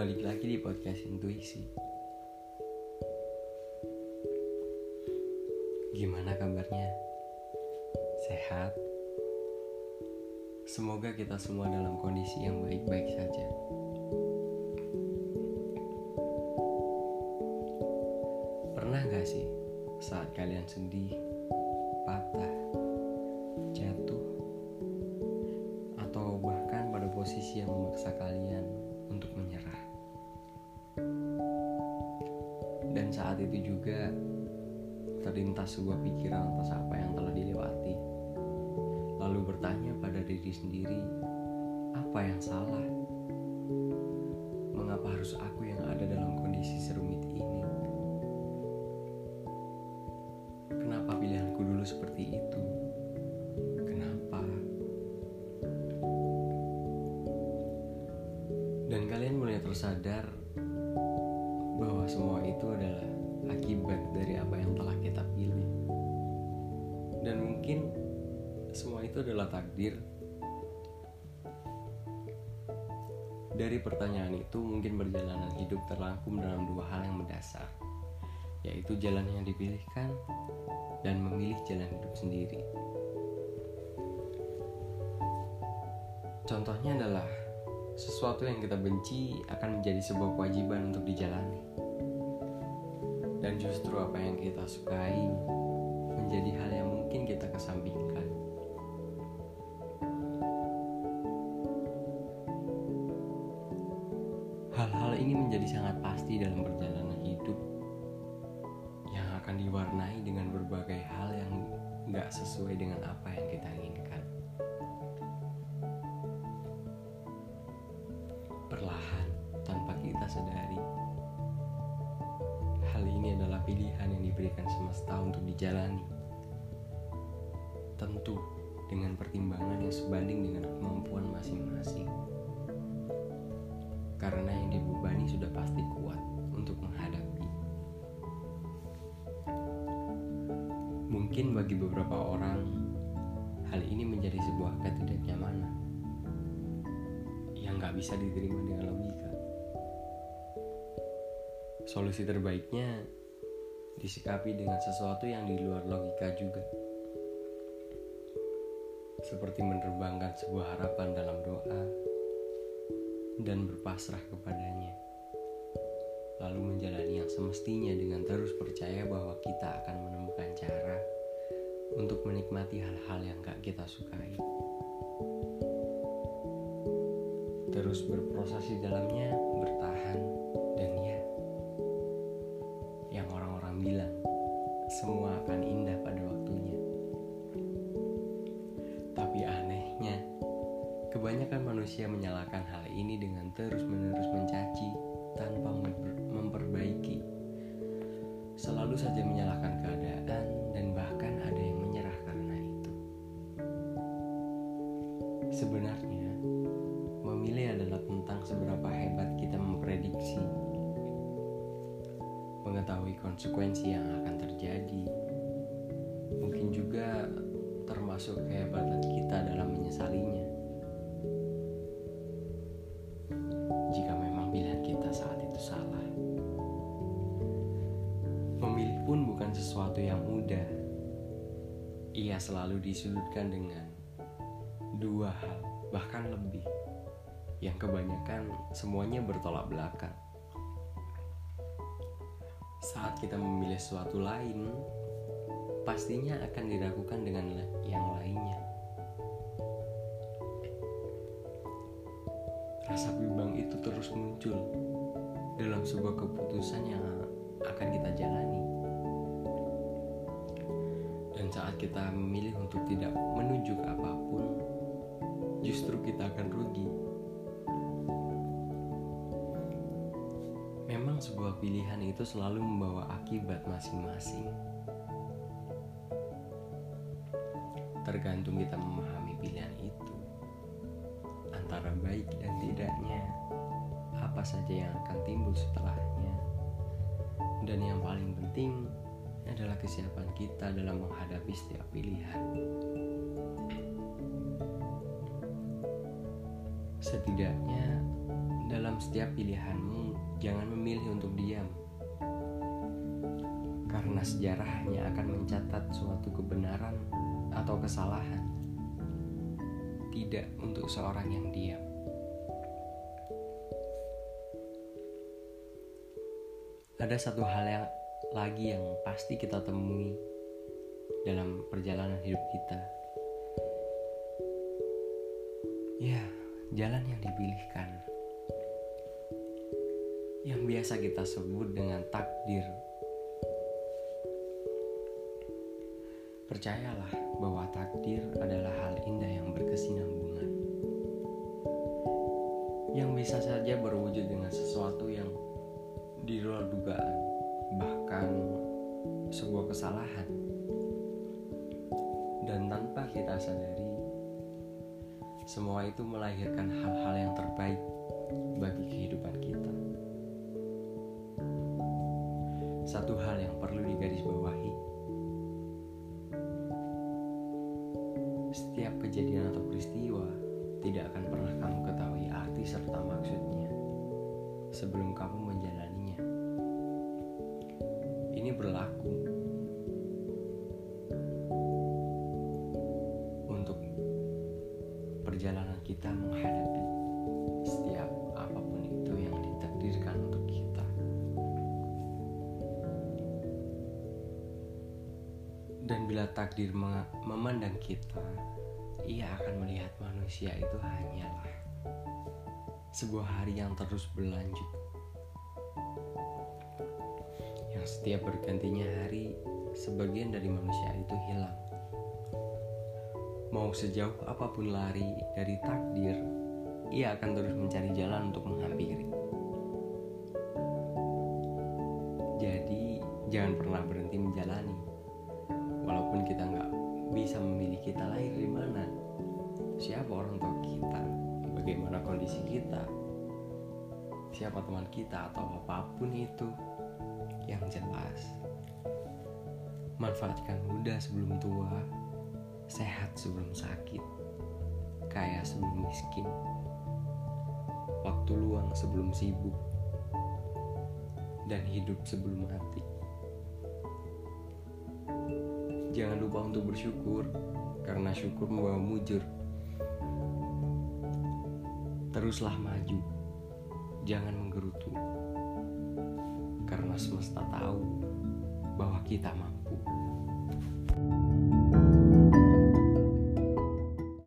Balik lagi di podcast Intuisi. Gimana kabarnya? Sehat? Semoga kita semua dalam kondisi yang baik-baik saja. Pernah gak sih saat kalian sedih, Saat itu juga terlintas sebuah pikiran atas apa yang telah dilewati. Lalu bertanya pada diri sendiri, apa yang salah? Mengapa harus aku yang ada dalam kondisi serumit ini? Kenapa pilihanku dulu seperti itu? Kenapa? Dan kalian mulai tersadar semua itu adalah akibat dari apa yang telah kita pilih. Dan mungkin semua itu adalah takdir. Dari pertanyaan itu mungkin perjalanan hidup terlangkum dalam dua hal yang mendasar, yaitu jalan yang dipilihkan dan memilih jalan hidup sendiri. Contohnya adalah sesuatu yang kita benci akan menjadi sebuah kewajiban untuk dijalani. Dan justru apa yang kita sukai menjadi hal yang mungkin kita kesampingkan. Hal-hal ini menjadi sangat pasti dalam perjalanan hidup yang akan diwarnai dengan berbagai hal yang gak sesuai dengan apa yang kita inginkan. Perlahan, tanpa kita sadari, hal ini adalah pilihan yang diberikan semesta untuk dijalani. Tentu dengan pertimbangan yang sebanding dengan kemampuan masing-masing. Karena yang dibebani sudah pasti kuat untuk menghadapi. Mungkin bagi beberapa orang, hal ini menjadi sebuah ketidaknyamanan yang nggak bisa diterima dengan logika. Solusi terbaiknya disikapi dengan sesuatu yang di luar logika juga. Seperti menerbangkan sebuah harapan dalam doa dan berpasrah kepadanya. Lalu menjalani yang semestinya dengan terus percaya bahwa kita akan menemukan cara untuk menikmati hal-hal yang gak kita sukai. Terus berproses di dalamnya, bertahan, dan ya, kebanyakan manusia menyalahkan hal ini dengan terus-menerus mencaci tanpa memper- memperbaiki. Selalu saja menyalahkan keadaan dan bahkan ada yang menyerah karena itu. Sebenarnya, memilih adalah tentang seberapa hebat kita memprediksi, mengetahui konsekuensi yang akan terjadi, mungkin juga termasuk kehebatan selalu disudutkan dengan dua hal, bahkan lebih, yang kebanyakan semuanya bertolak belakang. Saat kita memilih sesuatu lain, pastinya akan diragukan dengan yang lainnya. Rasa bimbang itu terus muncul dalam sebuah keputusan yang akan kita jalani. Saat kita memilih untuk tidak menuju ke apa pun, justru kita akan rugi. Memang sebuah pilihan itu selalu membawa akibat masing-masing. Tergantung kita memahami pilihan itu antara baik dan tidaknya, apa saja yang akan timbul setelahnya, dan yang paling penting adalah kesiapan kita dalam menghadapi setiap pilihan. Setidaknya dalam setiap pilihanmu, jangan memilih untuk diam. Karena sejarah hanya akan mencatat suatu kebenaran atau kesalahan, tidak untuk seorang yang diam. Ada satu hal yang lagi yang pasti kita temui dalam perjalanan hidup kita. Ya, jalan yang dipilihkan. Yang biasa kita sebut dengan takdir. Percayalah bahwa takdir adalah semua itu melahirkan hal-hal yang terbaik bagi kehidupan kita. Satu hal yang perlu digarisbawahi. Setiap kejadian atau peristiwa tidak akan pernah kamu ketahui arti serta maksudnya sebelum kamu menjalaninya. Ini berlaku perjalanan kita menghadapi setiap apa pun itu yang ditakdirkan untuk kita. Dan bila takdir memandang kita, ia akan melihat manusia itu hanyalah sebuah hari yang terus berlanjut. Yang setiap bergantinya hari, sebagian dari manusia itu hilang Mau sejauh apa pun lari dari takdir, ia akan terus mencari jalan untuk menghampiri. Jadi, jangan pernah berhenti menjalani. Walaupun kita nggak bisa memilih kita lahir di mana, siapa orang tua kita, bagaimana kondisi kita, siapa teman kita atau apa pun itu yang jelas. Manfaatkan muda sebelum tua sehat sebelum sakit, kaya sebelum miskin, waktu luang sebelum sibuk, dan hidup sebelum mati. Jangan lupa untuk bersyukur, karena syukur membawa mujur. Teruslah maju, jangan menggerutu, karena semesta tahu bahwa kita mampu.